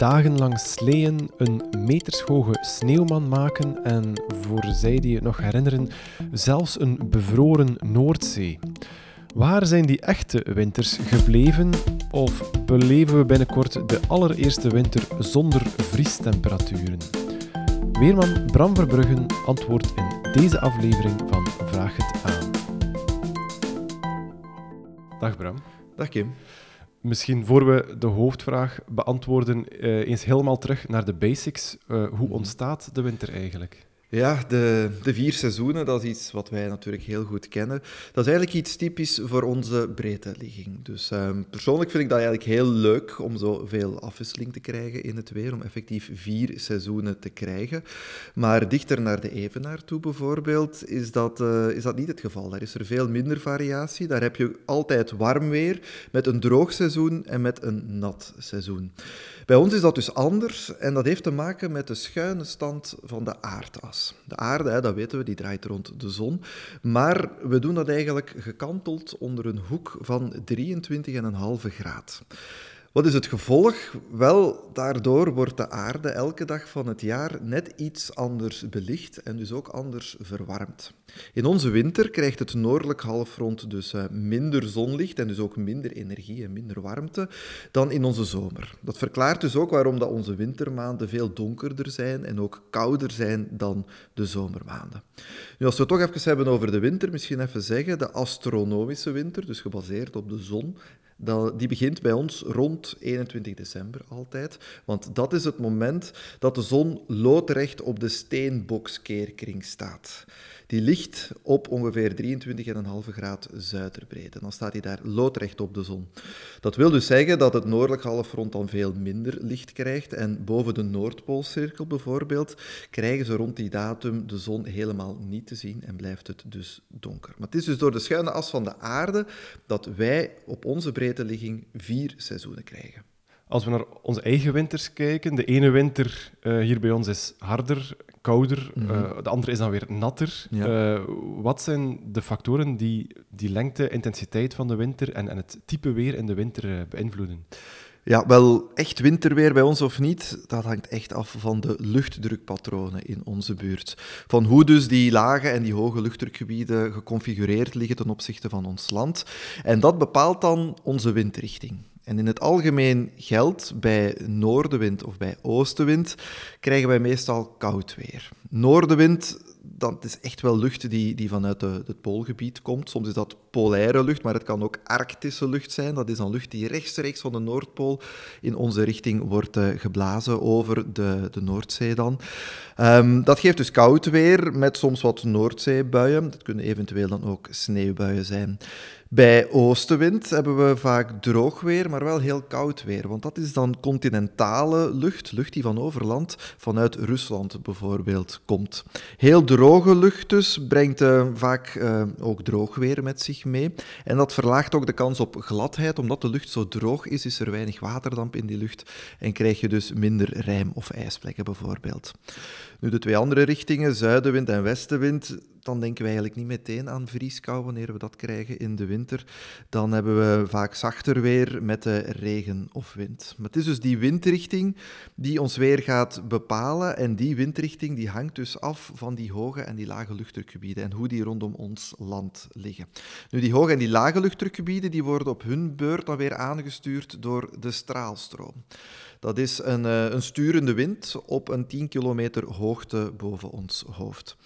dagenlang sleeën, een metershoge sneeuwman maken en, voor zij die het nog herinneren, zelfs een bevroren Noordzee. Waar zijn die echte winters gebleven? Of beleven we binnenkort de allereerste winter zonder vriestemperaturen? Weerman Bram Verbruggen antwoordt in deze aflevering van Vraag het aan. Dag Bram. Dag Kim. Misschien voor we de hoofdvraag beantwoorden, uh, eens helemaal terug naar de basics. Uh, hoe mhm. ontstaat de winter eigenlijk? Ja, de, de vier seizoenen, dat is iets wat wij natuurlijk heel goed kennen. Dat is eigenlijk iets typisch voor onze breedteligging. Dus um, persoonlijk vind ik dat eigenlijk heel leuk om zoveel afwisseling te krijgen in het weer, om effectief vier seizoenen te krijgen. Maar dichter naar de evenaar toe bijvoorbeeld, is dat, uh, is dat niet het geval. Daar is er veel minder variatie. Daar heb je altijd warm weer, met een droog seizoen en met een nat seizoen. Bij ons is dat dus anders en dat heeft te maken met de schuine stand van de aardas. De aarde, hè, dat weten we, die draait rond de zon. Maar we doen dat eigenlijk gekanteld onder een hoek van 23,5 graad. Wat is het gevolg? Wel, daardoor wordt de aarde elke dag van het jaar net iets anders belicht en dus ook anders verwarmd. In onze winter krijgt het noordelijk halfrond dus eh, minder zonlicht en dus ook minder energie en minder warmte dan in onze zomer. Dat verklaart dus ook waarom dat onze wintermaanden veel donkerder zijn en ook kouder zijn dan de zomermaanden. Nu, als we het toch even hebben over de winter, misschien even zeggen, de astronomische winter, dus gebaseerd op de zon, die begint bij ons rond 21 december altijd. Want dat is het moment dat de zon loodrecht op de steenbokskeerkring staat. Die ligt op ongeveer 23,5 graad zuiderbreedte. Dan staat hij daar loodrecht op de zon. Dat wil dus zeggen dat het noordelijk halfrond dan veel minder licht krijgt. En boven de Noordpoolcirkel bijvoorbeeld krijgen ze rond die datum de zon helemaal niet te zien en blijft het dus donker. Maar het is dus door de schuine as van de aarde dat wij op onze breedte ligging vier seizoenen krijgen. Als we naar onze eigen winters kijken, de ene winter uh, hier bij ons is harder, kouder, mm -hmm. de andere is dan weer natter. Ja. Uh, wat zijn de factoren die die lengte, intensiteit van de winter en, en het type weer in de winter beïnvloeden? Ja, wel echt winterweer bij ons of niet, dat hangt echt af van de luchtdrukpatronen in onze buurt. Van hoe dus die lage en die hoge luchtdrukgebieden geconfigureerd liggen ten opzichte van ons land. En dat bepaalt dan onze windrichting. En in het algemeen geldt bij noordenwind of bij oostenwind krijgen wij meestal koud weer. Noordenwind, dat is echt wel lucht die, die vanuit het poolgebied komt. Soms is dat polaire lucht, maar het kan ook arctische lucht zijn. Dat is dan lucht die rechtstreeks van de Noordpool in onze richting wordt uh, geblazen over de, de Noordzee dan. Um, dat geeft dus koud weer met soms wat Noordzeebuien. Dat kunnen eventueel dan ook sneeuwbuien zijn. Bij oostenwind hebben we vaak droog weer, maar wel heel koud weer. Want dat is dan continentale lucht, lucht die van overland, vanuit Rusland bijvoorbeeld, komt. Heel droge lucht dus brengt uh, vaak uh, ook droog weer met zich mee. En dat verlaagt ook de kans op gladheid. Omdat de lucht zo droog is, is er weinig waterdamp in die lucht en krijg je dus minder rijm- of ijsplekken bijvoorbeeld. Nu de twee andere richtingen, zuidenwind en westenwind, dan denken we eigenlijk niet meteen aan vrieskou wanneer we dat krijgen in de winter. Dan hebben we vaak zachter weer met de regen of wind. Maar het is dus die windrichting die ons weer gaat bepalen. En die windrichting die hangt dus af van die hoge en die lage luchtdrukgebieden en hoe die rondom ons land liggen. Nu, die hoge en die lage luchtdrukgebieden die worden op hun beurt dan weer aangestuurd door de straalstroom. Dat is een, eh, een sturende wind op een 10 kilometer hoogte boven ons hoofd.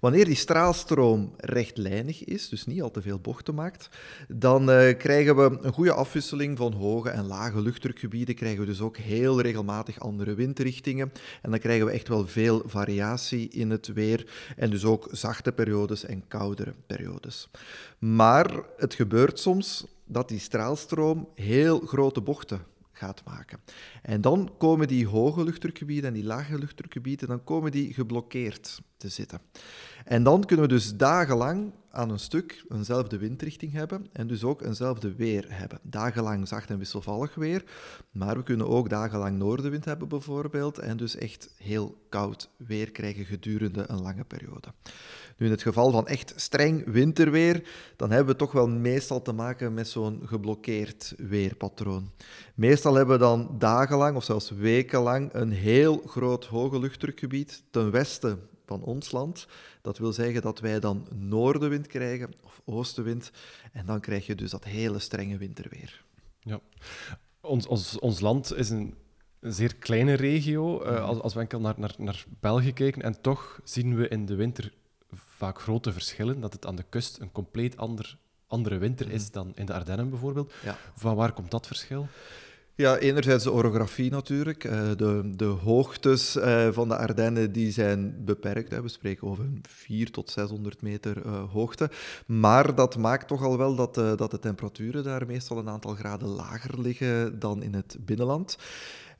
Wanneer die straalstroom rechtlijnig is, dus niet al te veel bochten maakt, dan uh, krijgen we een goede afwisseling van hoge en lage luchtdrukgebieden. Krijgen we dus ook heel regelmatig andere windrichtingen. En dan krijgen we echt wel veel variatie in het weer. En dus ook zachte periodes en koudere periodes. Maar het gebeurt soms dat die straalstroom heel grote bochten gaat maken. En dan komen die hoge luchtdrukgebieden en die lage luchtdrukgebieden, dan komen die geblokkeerd te zitten. En dan kunnen we dus dagenlang aan een stuk eenzelfde windrichting hebben en dus ook eenzelfde weer hebben. Dagenlang zacht en wisselvallig weer, maar we kunnen ook dagenlang noordenwind hebben bijvoorbeeld en dus echt heel koud weer krijgen gedurende een lange periode. Nu, in het geval van echt streng winterweer, dan hebben we toch wel meestal te maken met zo'n geblokkeerd weerpatroon. Meestal hebben we dan dagenlang of zelfs wekenlang een heel groot hoge luchtdrukgebied ten westen van ons land. Dat wil zeggen dat wij dan noordenwind krijgen of oostenwind. En dan krijg je dus dat hele strenge winterweer. Ja. Ons, ons, ons land is een zeer kleine regio, uh, als, als we enkel naar, naar, naar België kijken. En toch zien we in de winter vaak grote verschillen. Dat het aan de kust een compleet ander, andere winter is mhm. dan in de Ardennen bijvoorbeeld. Ja. Van waar komt dat verschil? Ja, enerzijds de orografie natuurlijk. Eh, de, de hoogtes eh, van de Ardennen die zijn beperkt. We spreken over 400 tot 600 meter uh, hoogte. Maar dat maakt toch al wel dat, dat de temperaturen daar meestal een aantal graden lager liggen dan in het binnenland.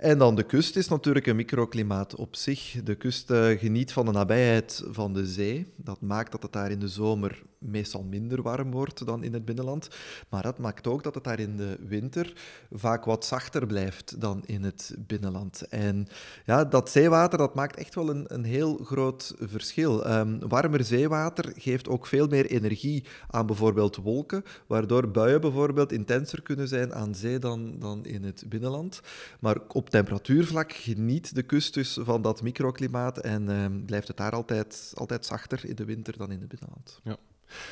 En dan de kust is natuurlijk een microklimaat op zich. De kust geniet van de nabijheid van de zee. Dat maakt dat het daar in de zomer meestal minder warm wordt dan in het binnenland. Maar dat maakt ook dat het daar in de winter vaak wat zachter blijft dan in het binnenland. En ja, dat zeewater dat maakt echt wel een, een heel groot verschil. Um, warmer zeewater geeft ook veel meer energie aan bijvoorbeeld wolken, waardoor buien bijvoorbeeld intenser kunnen zijn aan zee dan, dan in het binnenland. Maar op temperatuurvlak geniet de kust dus van dat microklimaat en um, blijft het daar altijd, altijd zachter in de winter dan in het binnenland. Ja.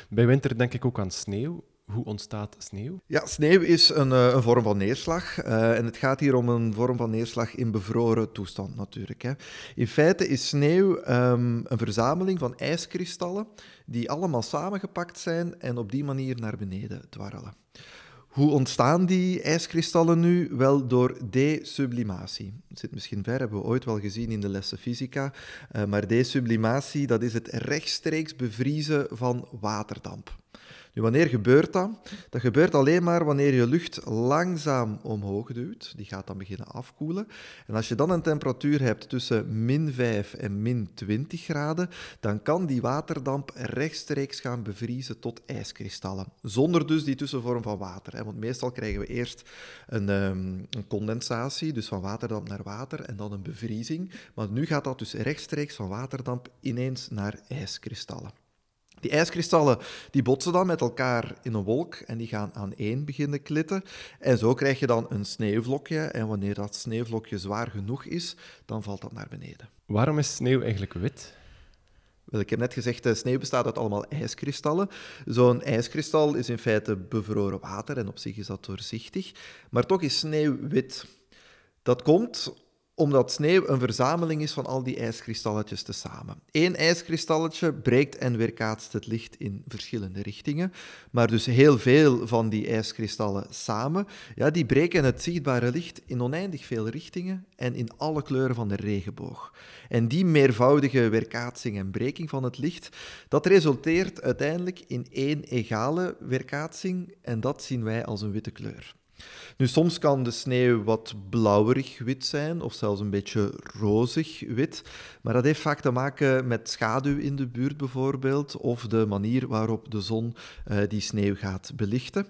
Bij winter denk ik ook aan sneeuw. Hoe ontstaat sneeuw? Ja, sneeuw is een, eh, een vorm van neerslag. Uh, en het gaat hier om een vorm van neerslag in bevroren toestand natuurlijk. Hè. In feite is sneeuw um, een verzameling van ijskristallen die allemaal samengepakt zijn en op die manier naar beneden dwarrelen. Hoe ontstaan die ijskristallen nu? Wel door desublimatie. Het zit misschien ver, hebben we ooit wel gezien in de lessen fysica. Uh, maar desublimatie, dat is het rechtstreeks bevriezen van waterdamp. Nu, wanneer gebeurt dat? Dat gebeurt alleen maar wanneer je lucht langzaam omhoog duwt. Die gaat dan beginnen afkoelen. En als je dan een temperatuur hebt tussen min 5 en min 20 graden, dan kan die waterdamp rechtstreeks gaan bevriezen tot ijskristallen. Zonder dus die tussenvorm van water. Hè? Want meestal krijgen we eerst een, um, een condensatie, dus van waterdamp naar water, en dan een bevriezing. Maar nu gaat dat dus rechtstreeks van waterdamp ineens naar ijskristallen. Die ijskristallen die botsen dan met elkaar in een wolk en die gaan aan één beginnen klitten. En zo krijg je dan een sneeuwvlokje. En wanneer dat sneeuwvlokje zwaar genoeg is, dan valt dat naar beneden. Waarom is sneeuw eigenlijk wit? Wel, ik heb net gezegd, de sneeuw bestaat uit allemaal ijskristallen. Zo'n ijskristal is in feite bevroren water en op zich is dat doorzichtig. Maar toch is sneeuw wit. Dat komt omdat sneeuw een verzameling is van al die ijskristalletjes tezamen. Eén ijskristalletje breekt en weerkaatst het licht in verschillende richtingen, maar dus heel veel van die ijskristallen samen, ja, die breken het zichtbare licht in oneindig veel richtingen en in alle kleuren van de regenboog. En die meervoudige weerkaatsing en breking van het licht, dat resulteert uiteindelijk in één egale weerkaatsing en dat zien wij als een witte kleur. Nu, soms kan de sneeuw wat blauwerig wit zijn, of zelfs een beetje rozig wit. Maar dat heeft vaak te maken met schaduw in de buurt bijvoorbeeld, of de manier waarop de zon uh, die sneeuw gaat belichten.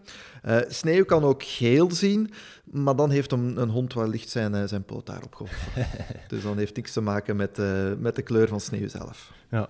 Uh, sneeuw kan ook geel zien, maar dan heeft een, een hond wellicht zijn, uh, zijn poot daarop geholpen. dus dan heeft niks te maken met, met de kleur van sneeuw zelf. Ja.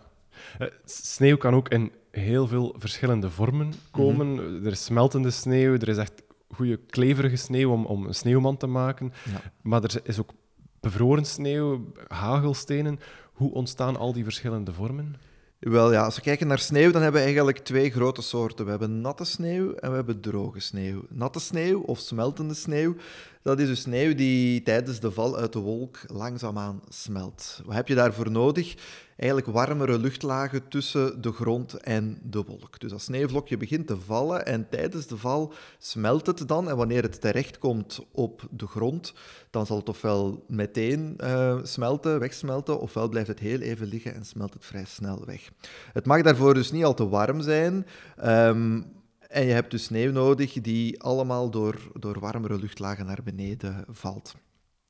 sneeuw kan ook in heel veel verschillende vormen komen. Mhm. Er is smeltende sneeuw, er is echt goede kleverige sneeuw om, om een sneeuwman te maken. Maar er is ook bevroren sneeuw, hagelstenen. Hoe ontstaan al die verschillende vormen? Wel ja, als we kijken naar sneeuw, dan hebben we eigenlijk twee grote soorten. We hebben natte sneeuw en we hebben droge sneeuw. Natte sneeuw of smeltende sneeuw, dat is dus sneeuw die tijdens de val uit de wolk langzaamaan smelt. Wat heb je daarvoor nodig? Eigenlijk warmere luchtlagen tussen de grond en de wolk. Dus als sneeuwvlokje begint te vallen en tijdens de val smelt het dan. En wanneer het terechtkomt op de grond, dan zal het ofwel meteen uh, smelten, wegsmelten, ofwel blijft het heel even liggen en smelt het vrij snel weg. Het mag daarvoor dus niet al te warm zijn. Um, en je hebt dus sneeuw nodig die allemaal door, door warmere luchtlagen naar beneden valt.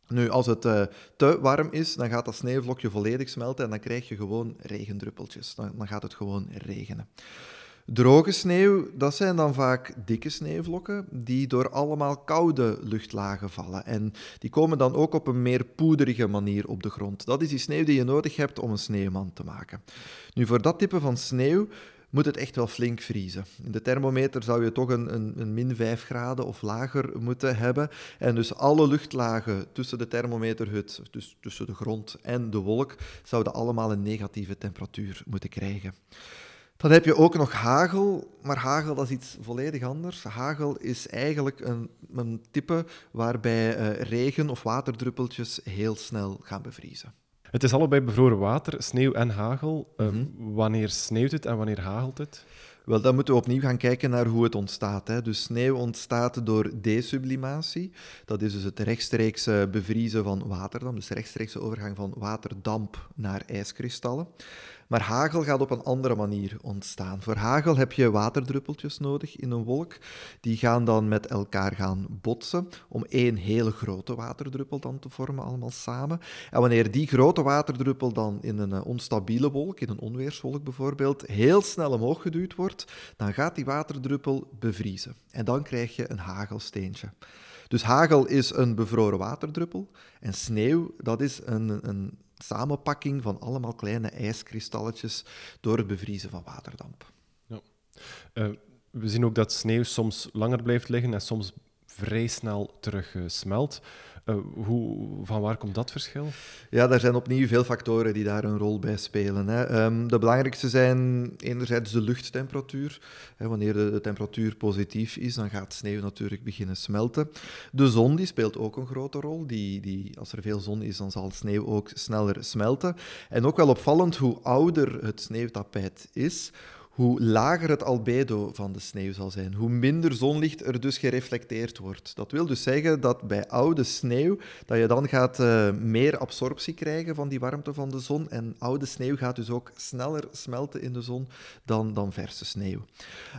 Nu, als het uh, te warm is, dan gaat dat sneeuwvlokje volledig smelten en dan krijg je gewoon regendruppeltjes. Dan, dan gaat het gewoon regenen. Droge sneeuw, dat zijn dan vaak dikke sneeuwvlokken die door allemaal koude luchtlagen vallen. En die komen dan ook op een meer poederige manier op de grond. Dat is die sneeuw die je nodig hebt om een sneeuwman te maken. Nu, voor dat type van sneeuw moet het echt wel flink vriezen. In de thermometer zou je toch een, een, een, min 5 graden of lager moeten hebben. En dus alle luchtlagen tussen de thermometerhut, dus tussen de grond en de wolk, zouden allemaal een negatieve temperatuur moeten krijgen. Dan heb je ook nog hagel, maar hagel dat is iets volledig anders. Hagel is eigenlijk een, een type waarbij uh, regen- of waterdruppeltjes heel snel gaan bevriezen. Het is allebei bevroren water, sneeuw en hagel. Uh, Wanneer sneeuwt het en wanneer hagelt het? Wel, dan moeten we opnieuw gaan kijken naar hoe het ontstaat. Hè. Dus sneeuw ontstaat door desublimatie. Dat is dus het rechtstreeks bevriezen van waterdamp, dus rechtstreekse overgang van waterdamp naar ijskristallen. Maar hagel gaat op een andere manier ontstaan. Voor hagel heb je waterdruppeltjes nodig in een wolk. Die gaan dan met elkaar gaan botsen om één hele grote waterdruppel dan te vormen, allemaal samen. En wanneer die grote waterdruppel dan in een eh, onstabiele wolk, in een onweerswolk bijvoorbeeld, heel snel omhoog geduwd wordt, dan gaat die waterdruppel bevriezen. En dan krijg je een hagelsteentje. Dus hagel is een bevroren waterdruppel en sneeuw, dat is een, een samenpakking van allemaal kleine ijskristalletjes door het bevriezen van waterdamp. Ja. Uh, we zien ook dat sneeuw soms langer blijft liggen en soms vrij snel terug smelt. Uh, hoe, van waar komt dat verschil? Ja, daar zijn opnieuw veel factoren die daar een rol bij spelen. Hè. Um, de belangrijkste zijn enerzijds de luchttemperatuur. Hè, wanneer de, de, temperatuur positief is, dan gaat sneeuw natuurlijk beginnen smelten. De zon die speelt ook een grote rol. Die, die, als er veel zon is, dan zal sneeuw ook sneller smelten. En ook wel opvallend hoe ouder het sneeuwtapijt is, hoe lager het albedo van de sneeuw zal zijn, hoe minder zonlicht er dus gereflecteerd wordt. Dat wil dus zeggen dat bij oude sneeuw dat je dan gaat uh, meer absorptie krijgen van die warmte van de zon en oude sneeuw gaat dus ook sneller smelten in de zon dan, dan verse sneeuw.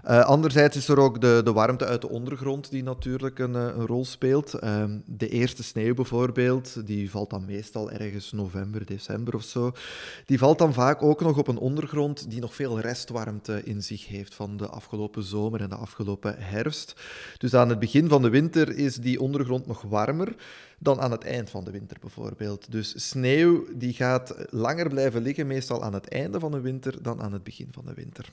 Uh, anderzijds is er ook de, de warmte uit de ondergrond die natuurlijk een, uh, een rol speelt. Ehm, de eerste sneeuw bijvoorbeeld, die valt dan meestal ergens november, december of zo. Die valt dan vaak ook nog op een ondergrond die nog veel restwarmte in zich heeft van de afgelopen zomer en de afgelopen herfst. Dus aan het begin van de winter is die ondergrond nog warmer dan aan het eind van de winter bijvoorbeeld. Dus sneeuw die gaat langer blijven liggen, meestal aan het einde van de winter dan aan het begin van de winter.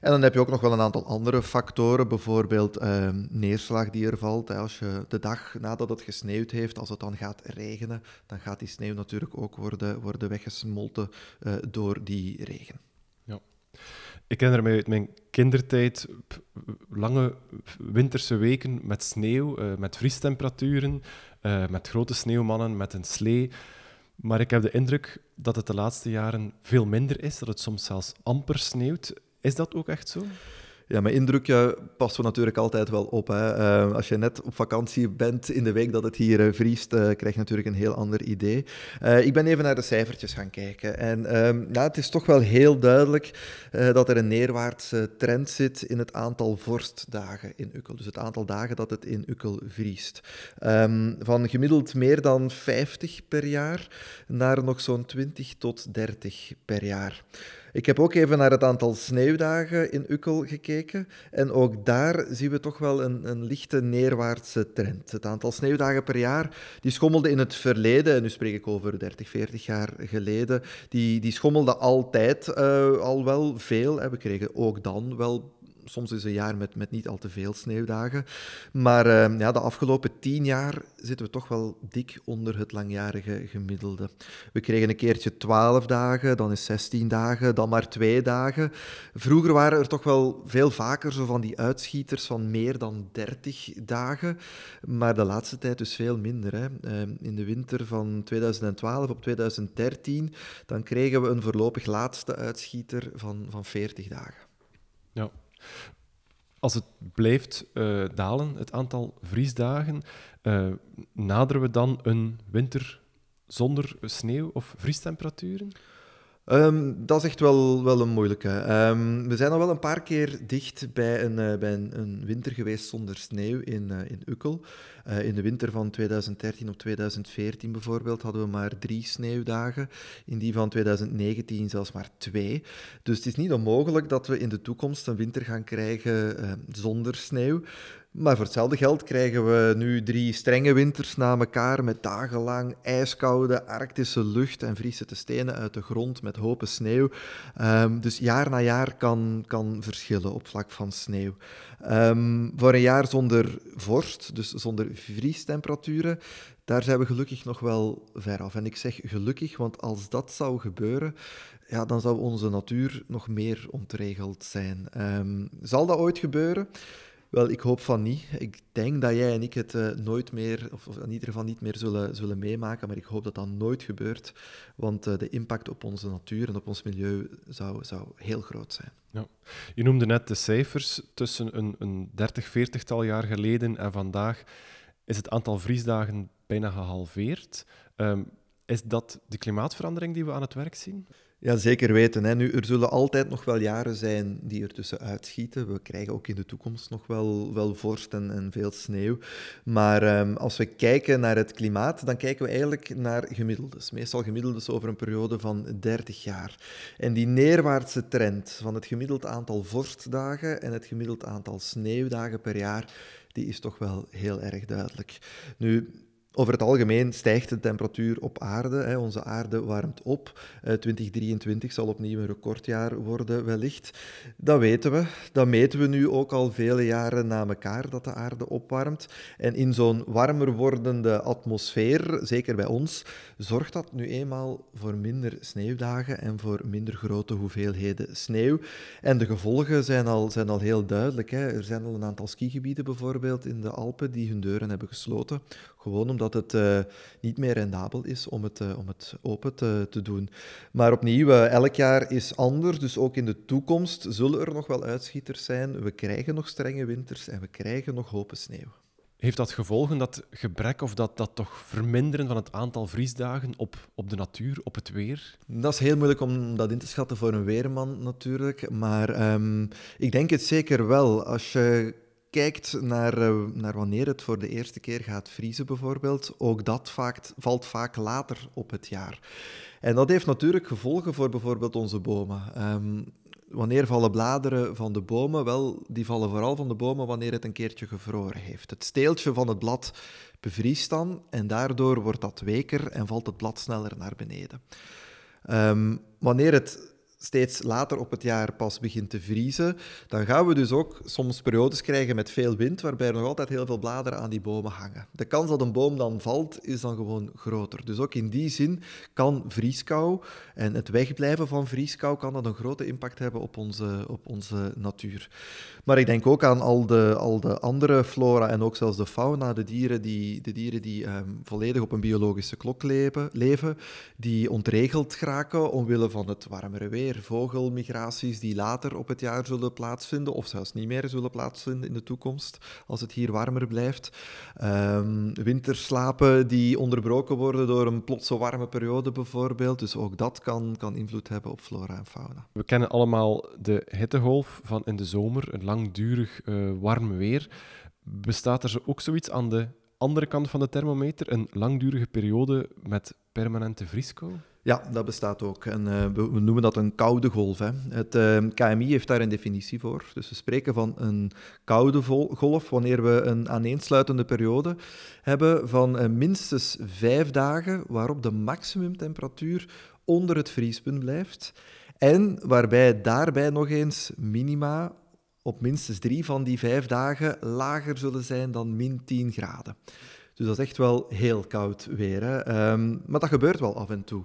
En dan heb je ook nog wel een aantal andere factoren, bijvoorbeeld eh, neerslag die er valt. Als je de dag nadat het gesneeuwd heeft, als het dan gaat regenen, dan gaat die sneeuw natuurlijk ook worden, worden weggesmolten uh, door die regen. Ja. Ik herinner mij uit mijn kindertijd lange winterse weken met sneeuw, uh, met vriestemperaturen, uh, met grote sneeuwmannen, met een slee. Maar ik heb de indruk dat het de laatste jaren veel minder is, dat het soms zelfs amper sneeuwt. Is dat ook echt zo? Ja, mijn indrukje passen we natuurlijk altijd wel op. Hè. Uh, als je net op vakantie bent in de week dat het hier uh, vriest, uh, krijg je natuurlijk een heel ander idee. ik ben even naar de cijfertjes gaan kijken. En nou, het is toch wel heel duidelijk dat er een neerwaartse trend zit in het aantal vorstdagen in Ukkel. Dus het aantal dagen dat het in Ukkel vriest. Um, van gemiddeld meer dan 50 per jaar naar nog zo'n 20 tot 30 per jaar. Ik heb ook even naar het aantal sneeuwdagen in Ukkel gekeken. En ook daar zien we toch wel een, een lichte neerwaartse trend. Het aantal sneeuwdagen per jaar die schommelde in het verleden, en nu spreek ik over 30, 40 jaar geleden, die, die schommelde altijd uh, al wel veel. We kregen ook dan wel soms is een jaar met, met niet al te veel sneeuwdagen. Maar uh, ja, de afgelopen tien jaar zitten we toch wel dik onder het langjarige gemiddelde. We kregen een keertje 12 dagen, dan is 16 dagen, dan maar twee dagen. Vroeger waren er toch wel veel vaker zo van die uitschieters van meer dan 30 dagen. Maar de laatste tijd dus veel minder. Hè. Uh, in de winter van 2012 op 2013, dan kregen we een voorlopig laatste uitschieter van, van 40 dagen. Als het blijft uh, dalen, het aantal vriesdagen, uh, naderen we dan een winter zonder sneeuw of vriestemperaturen? Ehm, dat is echt wel, wel een moeilijke. Ehm, we zijn al wel een paar keer dicht bij een, uh, bij een, een, winter geweest zonder sneeuw in, uh, in Ukkel. Uh, in de winter van 2013 op 2014 bijvoorbeeld hadden we maar drie sneeuwdagen. In die van 2019 zelfs maar twee. Dus het is niet onmogelijk dat we in de toekomst een winter gaan krijgen zonder sneeuw. Maar voor hetzelfde geld krijgen we nu drie strenge winters na elkaar met dagenlang ijskoude arctische lucht en vriesende stenen uit de grond met hopen sneeuw. Um, dus jaar na jaar kan, kan verschillen op vlak van sneeuw. Um, voor een jaar zonder vorst, dus zonder vriestemperaturen, daar zijn we gelukkig nog wel ver af. En ik zeg gelukkig, want als dat zou gebeuren, ja, dan zou onze natuur nog meer ontregeld zijn. Um, zal dat ooit gebeuren? Wel, ik hoop van niet. Ik denk dat jij en ik het uh, nooit meer, of, of, in ieder geval niet meer zullen, zullen meemaken, maar ik hoop dat dat nooit gebeurt, want uh, de impact op onze natuur en op ons milieu zou, zou heel groot zijn. Ja. Je noemde net de cijfers. Tussen een, een 30, 40-tal jaar geleden en vandaag is het aantal vriesdagen bijna gehalveerd. Um, is dat de klimaatverandering die we aan het werk zien? Ja, zeker weten. Hè. Nu, er zullen altijd nog wel jaren zijn die er tussen uitschieten. We krijgen ook in de toekomst nog wel, wel vorst en, en veel sneeuw. Maar um, als we kijken naar het klimaat, dan kijken we eigenlijk naar gemiddeldes. Meestal gemiddeldes over een periode van 30 jaar. En die neerwaartse trend van het gemiddeld aantal vorstdagen en het gemiddeld aantal sneeuwdagen per jaar, die is toch wel heel erg duidelijk. Nu, over het algemeen stijgt de temperatuur op aarde. Onze aarde warmt op. Uh, 2023 zal opnieuw een recordjaar worden, wellicht. Dat weten we. Dat meten we nu ook al vele jaren na elkaar, dat de aarde opwarmt. En in zo'n warmer wordende atmosfeer, zeker bij ons, zorgt dat nu eenmaal voor minder sneeuwdagen en voor minder grote hoeveelheden sneeuw. En de gevolgen zijn al, zijn al heel duidelijk. Hè. Er zijn al een aantal skigebieden bijvoorbeeld in de Alpen die hun deuren hebben gesloten gewoon omdat het uh, niet meer rendabel is om het, uh, om het open te, te doen. Maar opnieuw, uh, elk jaar is anders. Dus ook in de toekomst zullen er nog wel uitschieters zijn. We krijgen nog strenge winters en we krijgen nog hopen sneeuw. Heeft dat gevolgen, dat gebrek of dat, dat toch verminderen van het aantal vriesdagen op, op de natuur, op het weer? Dat is heel moeilijk om dat in te schatten voor een weerman natuurlijk. Maar um, ik denk het zeker wel. Als je kijkt naar, uh, naar wanneer het voor de eerste keer gaat vriezen, bijvoorbeeld, ook dat vaak, valt vaak later op het jaar. En dat heeft natuurlijk gevolgen voor bijvoorbeeld onze bomen. Um, wanneer vallen bladeren van de bomen? Wel, die vallen vooral van de bomen wanneer het een keertje gevroren heeft. Het steeltje van het blad bevriest dan en daardoor wordt dat weker en valt het blad sneller naar beneden. Um, wanneer het steeds later op het jaar pas begint te vriezen, dan gaan we dus ook soms periodes krijgen met veel wind, waarbij er nog altijd heel veel bladeren aan die bomen hangen. De kans dat een boom dan valt, is dan gewoon groter. Dus ook in die zin kan vrieskou en het wegblijven van vrieskou kan een grote impact hebben op onze, op onze natuur. Maar ik denk ook aan al de, al de andere flora en ook zelfs de fauna, de dieren die, de dieren die um, volledig op een biologische klok leven, die ontregeld geraken omwille van het warmere weer vogelmigraties die later op het jaar zullen plaatsvinden, of zelfs niet meer zullen plaatsvinden in de toekomst, als het hier warmer blijft. Um, winterslapen die onderbroken worden door een plotse warme periode bijvoorbeeld. Dus ook dat kan, kan invloed hebben op flora en fauna. We kennen allemaal de hittegolf van in de zomer, langdurig uh, warm weer. Bestaat er ook zoiets aan de andere kant van de thermometer, een langdurige periode met permanente vrieskou? Ja, dat bestaat ook. En uh, we, noemen dat een koude golf. Hè. Het ehm, KMI heeft daar een definitie voor. Dus we spreken van een koude golf wanneer we een aaneensluitende periode hebben van minstens vijf dagen waarop de maximumtemperatuur onder het vriespunt blijft. En waarbij daarbij nog eens minima op minstens drie van die vijf dagen lager zullen zijn dan min 10 graden. Dus dat is echt wel heel koud weer. Um, maar dat gebeurt wel af en toe.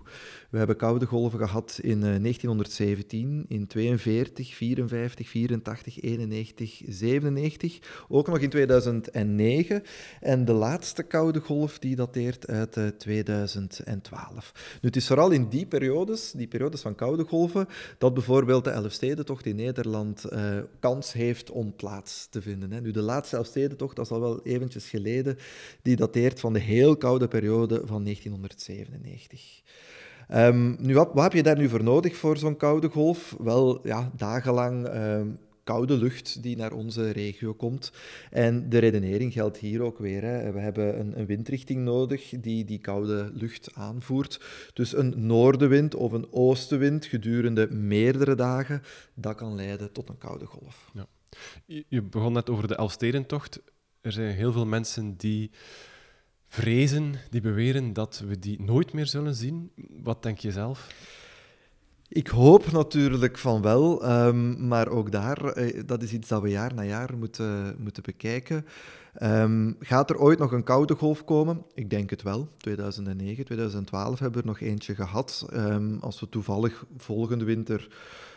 We hebben koude golven gehad in uh, 1917, in 42, 54, 84, 91, 97. Ook nog in 2009. En de laatste koude golf die dateert uit uh, 2012. Nu, het is vooral in die periodes, die periodes van koude golven, dat bijvoorbeeld de Elfstedentocht in Nederland uh, kans heeft om plaats te vinden. Hè. Nu, de laatste Elfstedentocht, dat is al wel eventjes geleden, die dateert van de heel koude periode van 1997. Ehm, nu, wat, wat, heb je daar nu voor nodig voor zo'n koude golf? Wel, ja, dagenlang ehm, koude lucht die naar onze regio komt. En de redenering geldt hier ook weer. Hè. We hebben een, een, windrichting nodig die die koude lucht aanvoert. Dus een noordenwind of een oostenwind gedurende meerdere dagen, dat kan leiden tot een koude golf. Ja. Je begon net over de Elfstedentocht. Er zijn heel veel mensen die vrezen, die beweren dat we die nooit meer zullen zien. Wat denk je zelf? Ik hoop natuurlijk van wel, um, maar ook daar, eh, dat is iets dat we jaar na jaar moeten, moeten bekijken. Um, gaat er ooit nog een koude golf komen? Ik denk het wel. 2009, 2012 hebben we er nog eentje gehad. Um, als we toevallig volgende winter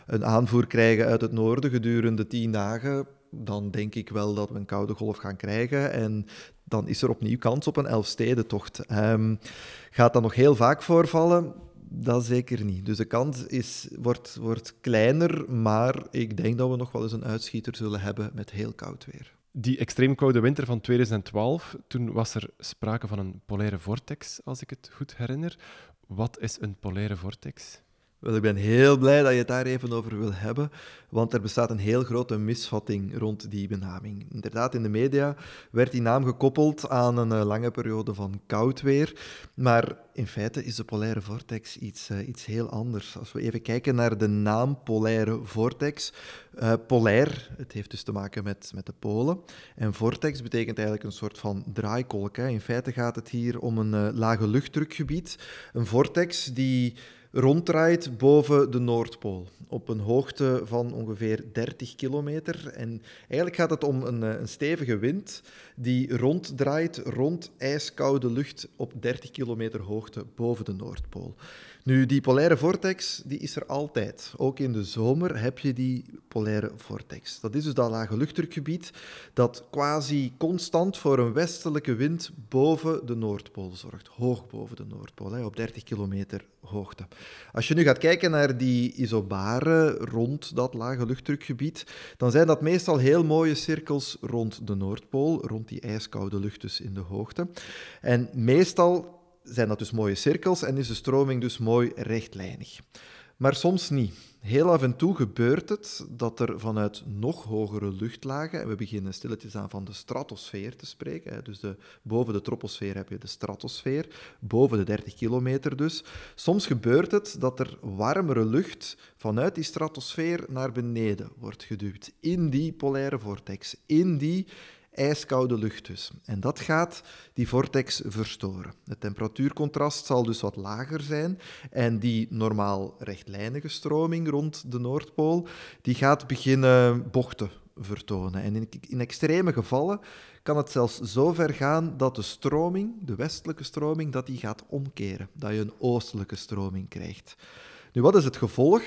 een aanvoer krijgen uit het noorden gedurende tien dagen, dan denk ik wel dat we een koude golf gaan krijgen. En dan is er opnieuw kans op een Elfstedentocht. Um, gaat dat nog heel vaak voorvallen? Dat zeker niet. Dus de kans is, wordt, wordt kleiner, maar ik denk dat we nog wel eens een uitschieter zullen hebben met heel koud weer. Die extreem koude winter van 2012, toen was er sprake van een polaire vortex, als ik het goed herinner. Wat is een polaire vortex? Wel, ik ben heel blij dat je het daar even over wil hebben, want er bestaat een heel grote misvatting rond die benaming. Inderdaad, in de media werd die naam gekoppeld aan een eh, lange periode van koud weer, maar in feite is de polaire vortex iets, uh, iets heel anders. Als we even kijken naar de naam polaire vortex, uh, polair, het heeft dus te maken met, met de polen, en vortex betekent eigenlijk een soort van draaikolk. Hè. In feite gaat het hier om een lage luchtdrukgebied, een vortex die ronddraait boven de Noordpool. Op een hoogte van ongeveer 30 kilometer. En eigenlijk gaat het om een, eh, een stevige wind die ronddraait rond ijskoude lucht op 30 kilometer hoogte boven de Noordpool. Nu, die polaire vortex die is er altijd. Ook in de zomer heb je die polaire vortex. Dat is dus dat lage luchtdrukgebied dat quasi constant voor een westelijke wind boven de Noordpool zorgt. Hoog boven de Noordpool, hè, op 30 kilometer hoogte. Als je nu gaat kijken naar die isobaren rond dat lage luchtdrukgebied, dan zijn dat meestal heel mooie cirkels rond de Noordpool, rond die ijskoude lucht dus in de hoogte. En meestal zijn dat dus mooie cirkels en is de stroming dus mooi rechtlijnig. Maar soms niet. Heel af en toe gebeurt het dat er vanuit nog hogere luchtlagen, en we beginnen stilletjes aan van de stratosfeer te spreken, dus de, boven de troposfeer heb je de stratosfeer, boven de 30 kilometer dus. Soms gebeurt het dat er warmere lucht vanuit die stratosfeer naar beneden wordt geduwd, in die polaire vortex, in die ijskoude lucht dus. En dat gaat die vortex verstoren. Het temperatuurcontrast zal dus wat lager zijn en die normaal rechtlijnige stroming rond de Noordpool, die gaat beginnen bochten vertonen. En in, in extreme gevallen kan het zelfs zo ver gaan dat de stroming, de westelijke stroming, dat die gaat omkeren. Dat je een oostelijke stroming krijgt. Nu, wat is het gevolg?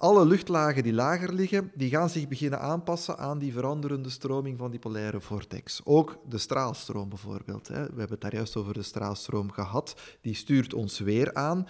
Alle luchtlagen die lager liggen, die gaan zich beginnen aanpassen aan die veranderende stroming van die polaire vortex. Ook de straalstroom bijvoorbeeld. Hè. We hebben het daar juist over de straalstroom gehad. Die stuurt ons weer aan.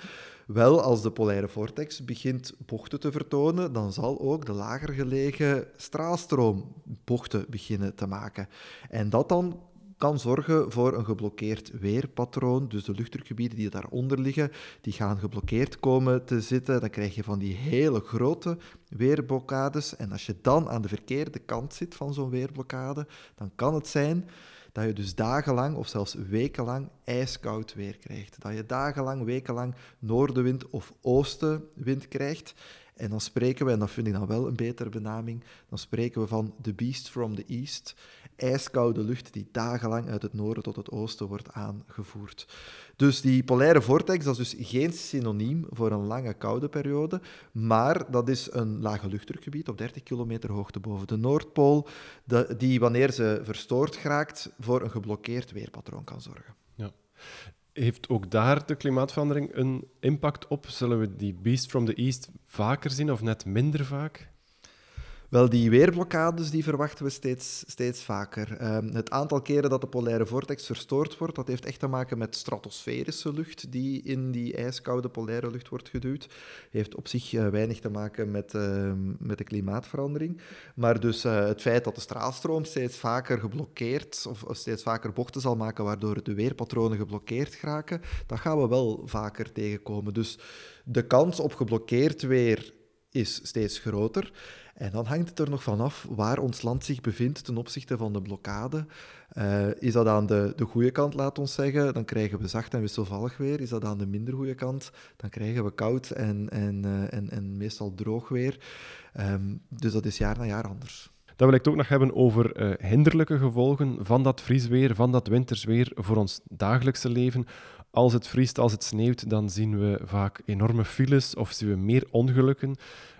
Wel, als de polaire vortex begint bochten te vertonen, dan zal ook de lager gelegen straalstroom bochten beginnen te maken. En dat dan kan zorgen voor een geblokkeerd weerpatroon. Dus de luchtdrukgebieden die daaronder liggen, die gaan geblokkeerd komen te zitten. Dan krijg je van die hele grote weerblokkades. En als je dan aan de verkeerde kant zit van zo'n weerblokkade, dan kan het zijn dat je dus dagenlang of zelfs wekenlang ijskoud weer krijgt. Dat je dagenlang, wekenlang noordenwind of oostenwind krijgt. En dan spreken we, en dat vind ik dan wel een betere benaming, dan spreken we van the beast from the east ijskoude lucht die dagenlang uit het noorden tot het oosten wordt aangevoerd. Dus die polaire vortex dat is dus geen synoniem voor een lange koude periode, maar dat is een lage luchtdrukgebied op 30 kilometer hoogte boven de Noordpool, die wanneer ze verstoord geraakt voor een geblokkeerd weerpatroon kan zorgen. Ja. Heeft ook daar de klimaatverandering een impact op? Zullen we die Beast from the East vaker zien of net minder vaak? Wel, die weerblokkades die verwachten we steeds, steeds vaker. Ehm, het aantal keren dat de polaire vortex verstoord wordt, dat heeft echt te maken met stratosferische lucht die in die ijskoude polaire lucht wordt geduwd. Heeft op zich uh, weinig te maken met, ehm, met de klimaatverandering. Maar dus uh, het feit dat de straalstroom steeds vaker geblokkeerd of, of steeds vaker bochten zal maken, waardoor de weerpatronen geblokkeerd geraken, dat gaan we wel vaker tegenkomen. Dus de kans op geblokkeerd weer is steeds groter. En dan hangt het er nog vanaf waar ons land zich bevindt ten opzichte van de blokkade. Uh, is dat aan de, de goede kant, laat ons zeggen, dan krijgen we zacht en wisselvallig weer. Is dat aan de minder goede kant, dan krijgen we koud en, en, uh, en, en meestal droog weer. Um, dus dat is jaar na jaar anders. Dan wil ik het ook nog hebben over uh, hinderlijke gevolgen van dat vriesweer, van dat wintersweer voor ons dagelijkse leven. Als het vriest, als het sneeuwt, dan zien we vaak enorme files of zien we meer ongelukken.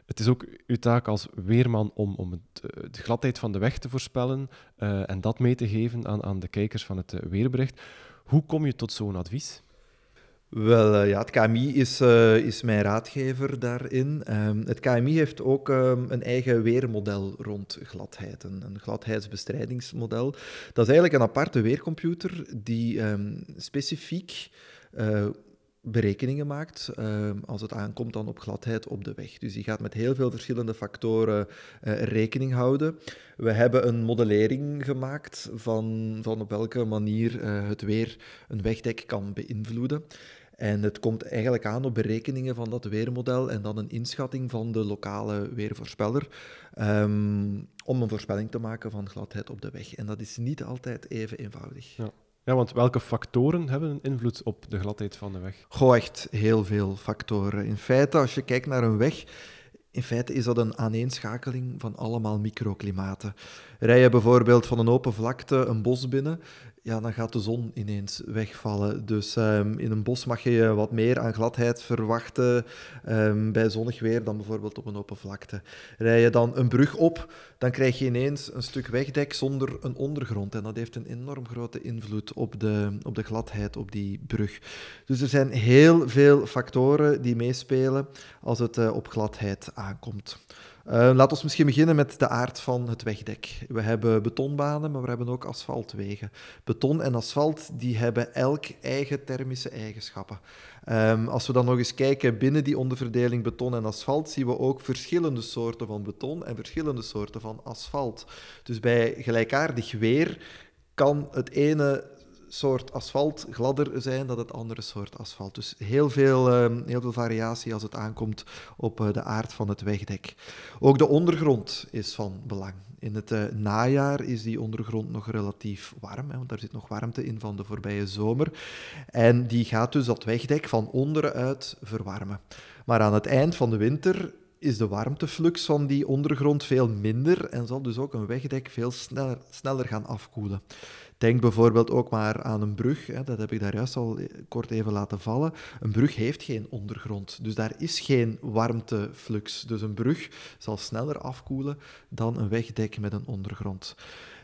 Het is ook uw taak als weerman om, om het, eh, de gladheid van de weg te voorspellen uh, en dat mee te geven aan, aan de kijkers van het weerbericht. Hoe kom je tot zo'n advies? Wel, ja, het KMI is, is mijn raadgever daarin. Um, het KMI heeft ook um, een eigen weermodel rond gladheid, een, gladheidsbestrijdingsmodel. Dat is eigenlijk een aparte weercomputer die um, specifiek berekeningen maakt als het aankomt dan op gladheid op de weg. Dus die gaat met heel veel verschillende factoren rekening houden. We hebben een modellering gemaakt van, van op welke manier het weer een wegdek kan beïnvloeden. En het komt eigenlijk aan op berekeningen van dat weermodel en dan een inschatting van de lokale weervoorspeller um, om een voorspelling te maken van gladheid op de weg. En dat is niet altijd even eenvoudig. Ja. Ja, want welke factoren hebben een invloed op de gladheid van de weg? Goh, echt heel veel factoren. In feite, als je kijkt naar een weg, in feite is dat een aaneenschakeling van allemaal microklimaten. Rij je bijvoorbeeld van een open vlakte een bos binnen, ja, dan gaat de zon ineens wegvallen. Dus um, in een bos mag je wat meer aan gladheid verwachten um, bij zonnig weer dan bijvoorbeeld op een open vlakte. Rij je dan een brug op, dan krijg je ineens een stuk wegdek zonder een ondergrond. En dat heeft een enorm grote invloed op de, op de gladheid op die brug. Dus er zijn heel veel factoren die meespelen als het uh, op gladheid aankomt. Uh, laat ons misschien beginnen met de aard van het wegdek. We hebben betonbanen, maar we hebben ook asfaltwegen. Beton en asfalt die hebben elk eigen thermische eigenschappen. Um, als we dan nog eens kijken binnen die onderverdeling beton en asfalt, zien we ook verschillende soorten van beton en verschillende soorten van asfalt. Dus bij gelijkaardig weer kan het ene soort asfalt gladder zijn dan het andere soort asfalt. Dus heel veel, uh, heel veel variatie als het aankomt op uh, de aard van het wegdek. Ook de ondergrond is van belang. In het uh, najaar is die ondergrond nog relatief warm, hè, want daar zit nog warmte in van de voorbije zomer. En die gaat dus dat wegdek van onderuit verwarmen. Maar aan het eind van de winter is de warmteflux van die ondergrond veel minder en zal dus ook een wegdek veel sneller, sneller gaan afkoelen. Denk bijvoorbeeld ook maar aan een brug, hè, dat heb ik daar juist al kort even laten vallen. Een brug heeft geen ondergrond, dus daar is geen warmteflux. Dus een brug zal sneller afkoelen dan een wegdek met een ondergrond.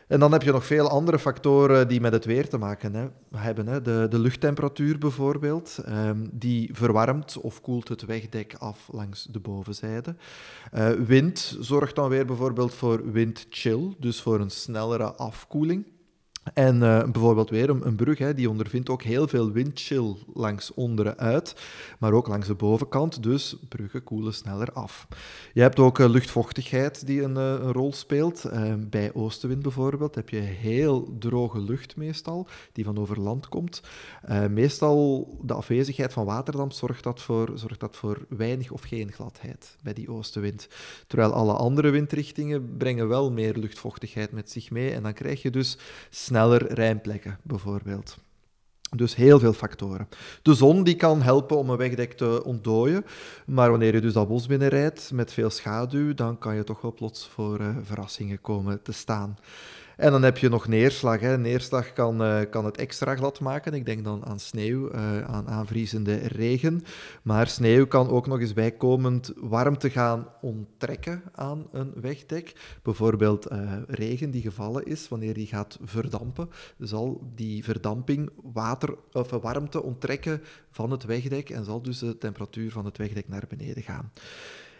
En dan heb je nog veel andere factoren die met het weer te maken hè, hebben. Hè. De, de luchttemperatuur bijvoorbeeld, um, die verwarmt of koelt het wegdek af langs de bovenzijde. Uh, wind zorgt dan weer bijvoorbeeld voor windchill, dus voor een snellere afkoeling. En uh, bijvoorbeeld weer een, een brug, hè, die ondervindt ook heel veel windchill langs onderen uit, maar ook langs de bovenkant, dus bruggen koelen sneller af. Je hebt ook uh, luchtvochtigheid die een, uh, een rol speelt. bij oostenwind bijvoorbeeld heb je heel droge lucht meestal, die van over land komt. meestal de afwezigheid van waterdamp zorgt dat, voor, zorgt dat voor weinig of geen gladheid bij die oostenwind. Terwijl alle andere windrichtingen brengen wel meer luchtvochtigheid met zich mee en dan krijg je dus sneller rijmplekken, bijvoorbeeld. Dus heel veel factoren. De zon die kan helpen om een wegdek te ontdooien, maar wanneer je dus dat bos binnenrijdt met veel schaduw, dan kan je toch wel plots voor uh, verrassingen komen te staan. En dan heb je nog neerslag. Hè. Neerslag kan, uh, kan het extra glad maken. Ik denk dan aan sneeuw, uh, aan aanvriezende regen. Maar sneeuw kan ook nog eens bijkomend warmte gaan onttrekken aan een wegdek. Bijvoorbeeld uh, regen die gevallen is, wanneer die gaat verdampen, zal die verdamping water, of warmte onttrekken van het wegdek en zal dus de temperatuur van het wegdek naar beneden gaan.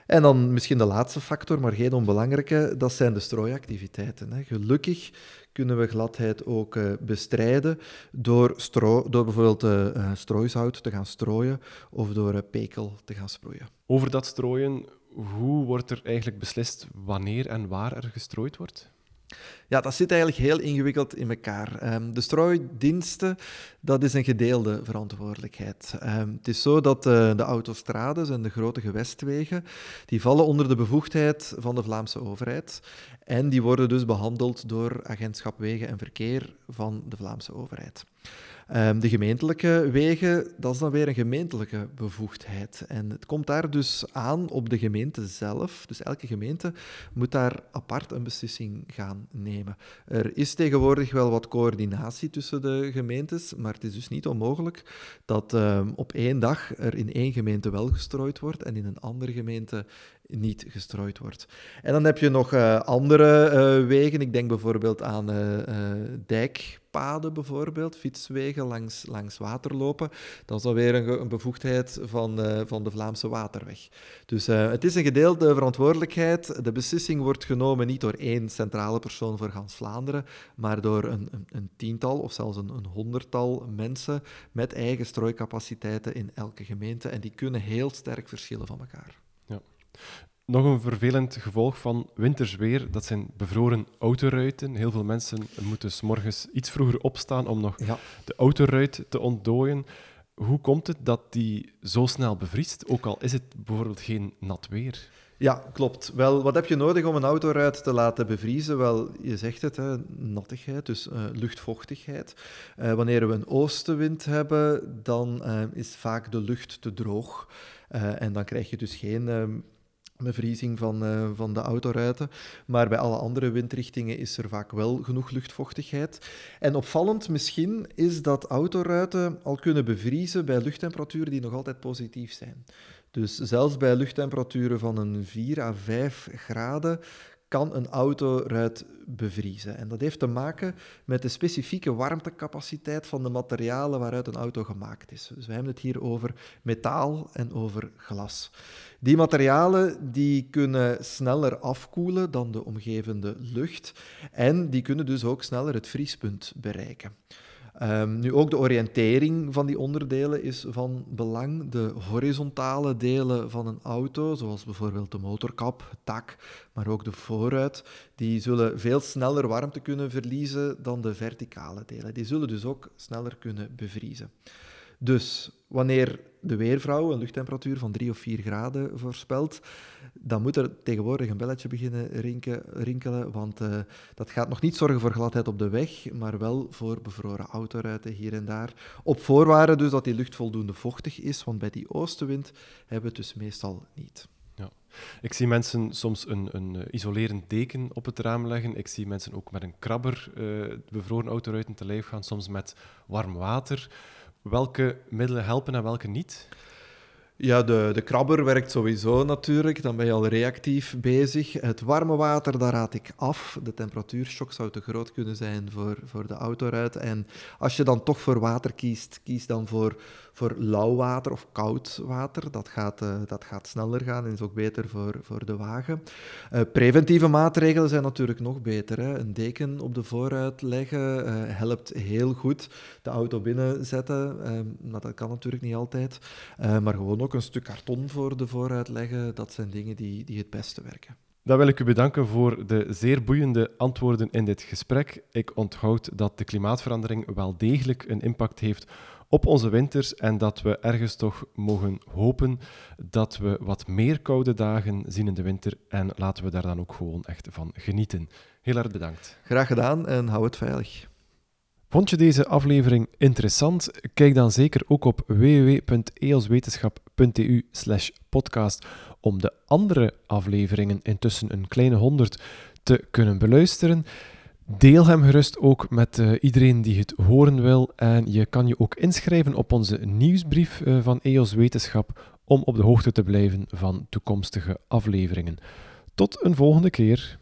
En dan misschien de laatste factor, maar geen onbelangrijke, dat zijn de strooiactiviteiten. Hè. Gelukkig kunnen we gladheid ook uh, bestrijden door, stro door bijvoorbeeld uh, strooishout te gaan strooien of door pekel te gaan sproeien. Over dat strooien, hoe wordt er eigenlijk beslist wanneer en waar er gestrooid wordt? Ja, dat zit eigenlijk heel ingewikkeld in elkaar. Um, de strooidiensten, dat is een gedeelde verantwoordelijkheid. Um, het is zo dat uh, de autostrades en de grote gewestwegen, die vallen onder de bevoegdheid van de Vlaamse overheid. En die worden dus behandeld door Agentschap Wegen en Verkeer van de Vlaamse overheid. Um, de gemeentelijke wegen, dat is dan weer een gemeentelijke bevoegdheid. En het komt daar dus aan op de gemeente zelf. Dus elke gemeente moet daar apart een beslissing gaan nemen. Er is tegenwoordig wel wat coördinatie tussen de gemeentes, maar het is dus niet onmogelijk dat um, op één dag er in één gemeente wel gestrooid wordt en in een andere gemeente niet gestrooid wordt. En dan heb je nog uh, andere uh, wegen. Ik denk bijvoorbeeld aan uh, dijkpaden, bijvoorbeeld, fietswegen langs, langs waterlopen. Dat is een, een bevoegdheid van, van de Vlaamse Waterweg. Dus het is een gedeelde verantwoordelijkheid. De beslissing wordt genomen niet door één centrale persoon voor gans Vlaanderen, maar door een, een, een tiental of zelfs een, een honderdtal mensen met eigen strooicapaciteiten in elke gemeente. En die kunnen heel sterk verschillen van elkaar. Nog een vervelend gevolg van winters weer, dat zijn bevroren autoruiten. Heel veel mensen moeten s morgens iets vroeger opstaan om nog ja. de autoruit te ontdooien. Hoe komt het dat die zo snel bevriest, ook al is het bijvoorbeeld geen nat weer? Ja, klopt. Wel, wat heb je nodig om een autoruit te laten bevriezen? Wel, je zegt het, hè, nattigheid, dus uh, luchtvochtigheid. Uh, wanneer we een oostenwind hebben, dan uh, is vaak de lucht te droog. en dan krijg je dus geen ehm, bevriezing van, uh, van de autoruiten. Maar bij alle andere windrichtingen is er vaak wel genoeg luchtvochtigheid. En opvallend misschien is dat autoruiten al kunnen bevriezen bij luchttemperaturen die nog altijd positief zijn. Dus zelfs bij luchttemperaturen van een 4 à 5 graden kan een autoruit bevriezen. En dat heeft te maken met de specifieke warmtecapaciteit van de materialen waaruit een auto gemaakt is. Dus we hebben het hier over metaal en over glas. Die materialen die kunnen sneller afkoelen dan de omgevende lucht en die kunnen dus ook sneller het vriespunt bereiken. Um, nu ook de oriëntering van die onderdelen is van belang. De horizontale delen van een auto, zoals bijvoorbeeld de motorkap, het dak, maar ook de voorruit, die zullen veel sneller warmte kunnen verliezen dan de verticale delen. Die zullen dus ook sneller kunnen bevriezen. Dus wanneer de weervrouw een luchttemperatuur van 3 of 4 graden voorspelt, dan moet er tegenwoordig een belletje beginnen rinken, rinkelen, want uh, dat gaat nog niet zorgen voor gladheid op de weg, maar wel voor bevroren autoruiten hier en daar. Op voorwaarde dus dat die lucht voldoende vochtig is, want bij die oostenwind hebben we het dus meestal niet. Ja. Ik zie mensen soms een, een eh, isolerend deken op het raam leggen. Ik zie mensen ook met een krabber uh, bevroren autoruiten te lijf gaan, soms met warm water. Welke middelen helpen en welke niet? Ja, de, de krabber werkt sowieso natuurlijk. Dan ben je al reactief bezig. Het warme water, daar raad ik af. De temperatuurshock zou te groot kunnen zijn voor, voor de autoruit. En als je dan toch voor water kiest, kies dan voor voor lauw water of koud water. Dat gaat, uh, dat gaat sneller gaan en is ook beter voor, voor de wagen. Uh, preventieve maatregelen zijn natuurlijk nog beter. Hè. Een deken op de voorruit leggen uh, helpt heel goed. De auto binnenzetten, maar dat kan natuurlijk niet altijd. maar gewoon ook een stuk karton voor de voorruit leggen, dat zijn dingen die, die het beste werken. Dan wil ik u bedanken voor de zeer boeiende antwoorden in dit gesprek. Ik onthoud dat de klimaatverandering wel degelijk een impact heeft op onze winters en dat we ergens toch mogen hopen dat we wat meer koude dagen zien in de winter en laten we daar dan ook gewoon echt van genieten. Heel erg bedankt. Graag gedaan en hou het veilig. Vond je deze aflevering interessant? Kijk dan zeker ook op www.eoswetenschap.eu podcast om de andere afleveringen, intussen een kleine honderd, te kunnen beluisteren. Deel hem gerust ook met uh, iedereen die het horen wil. En je kan je ook inschrijven op onze nieuwsbrief uh, van EOS Wetenschap om op de hoogte te blijven van toekomstige afleveringen. Tot een volgende keer.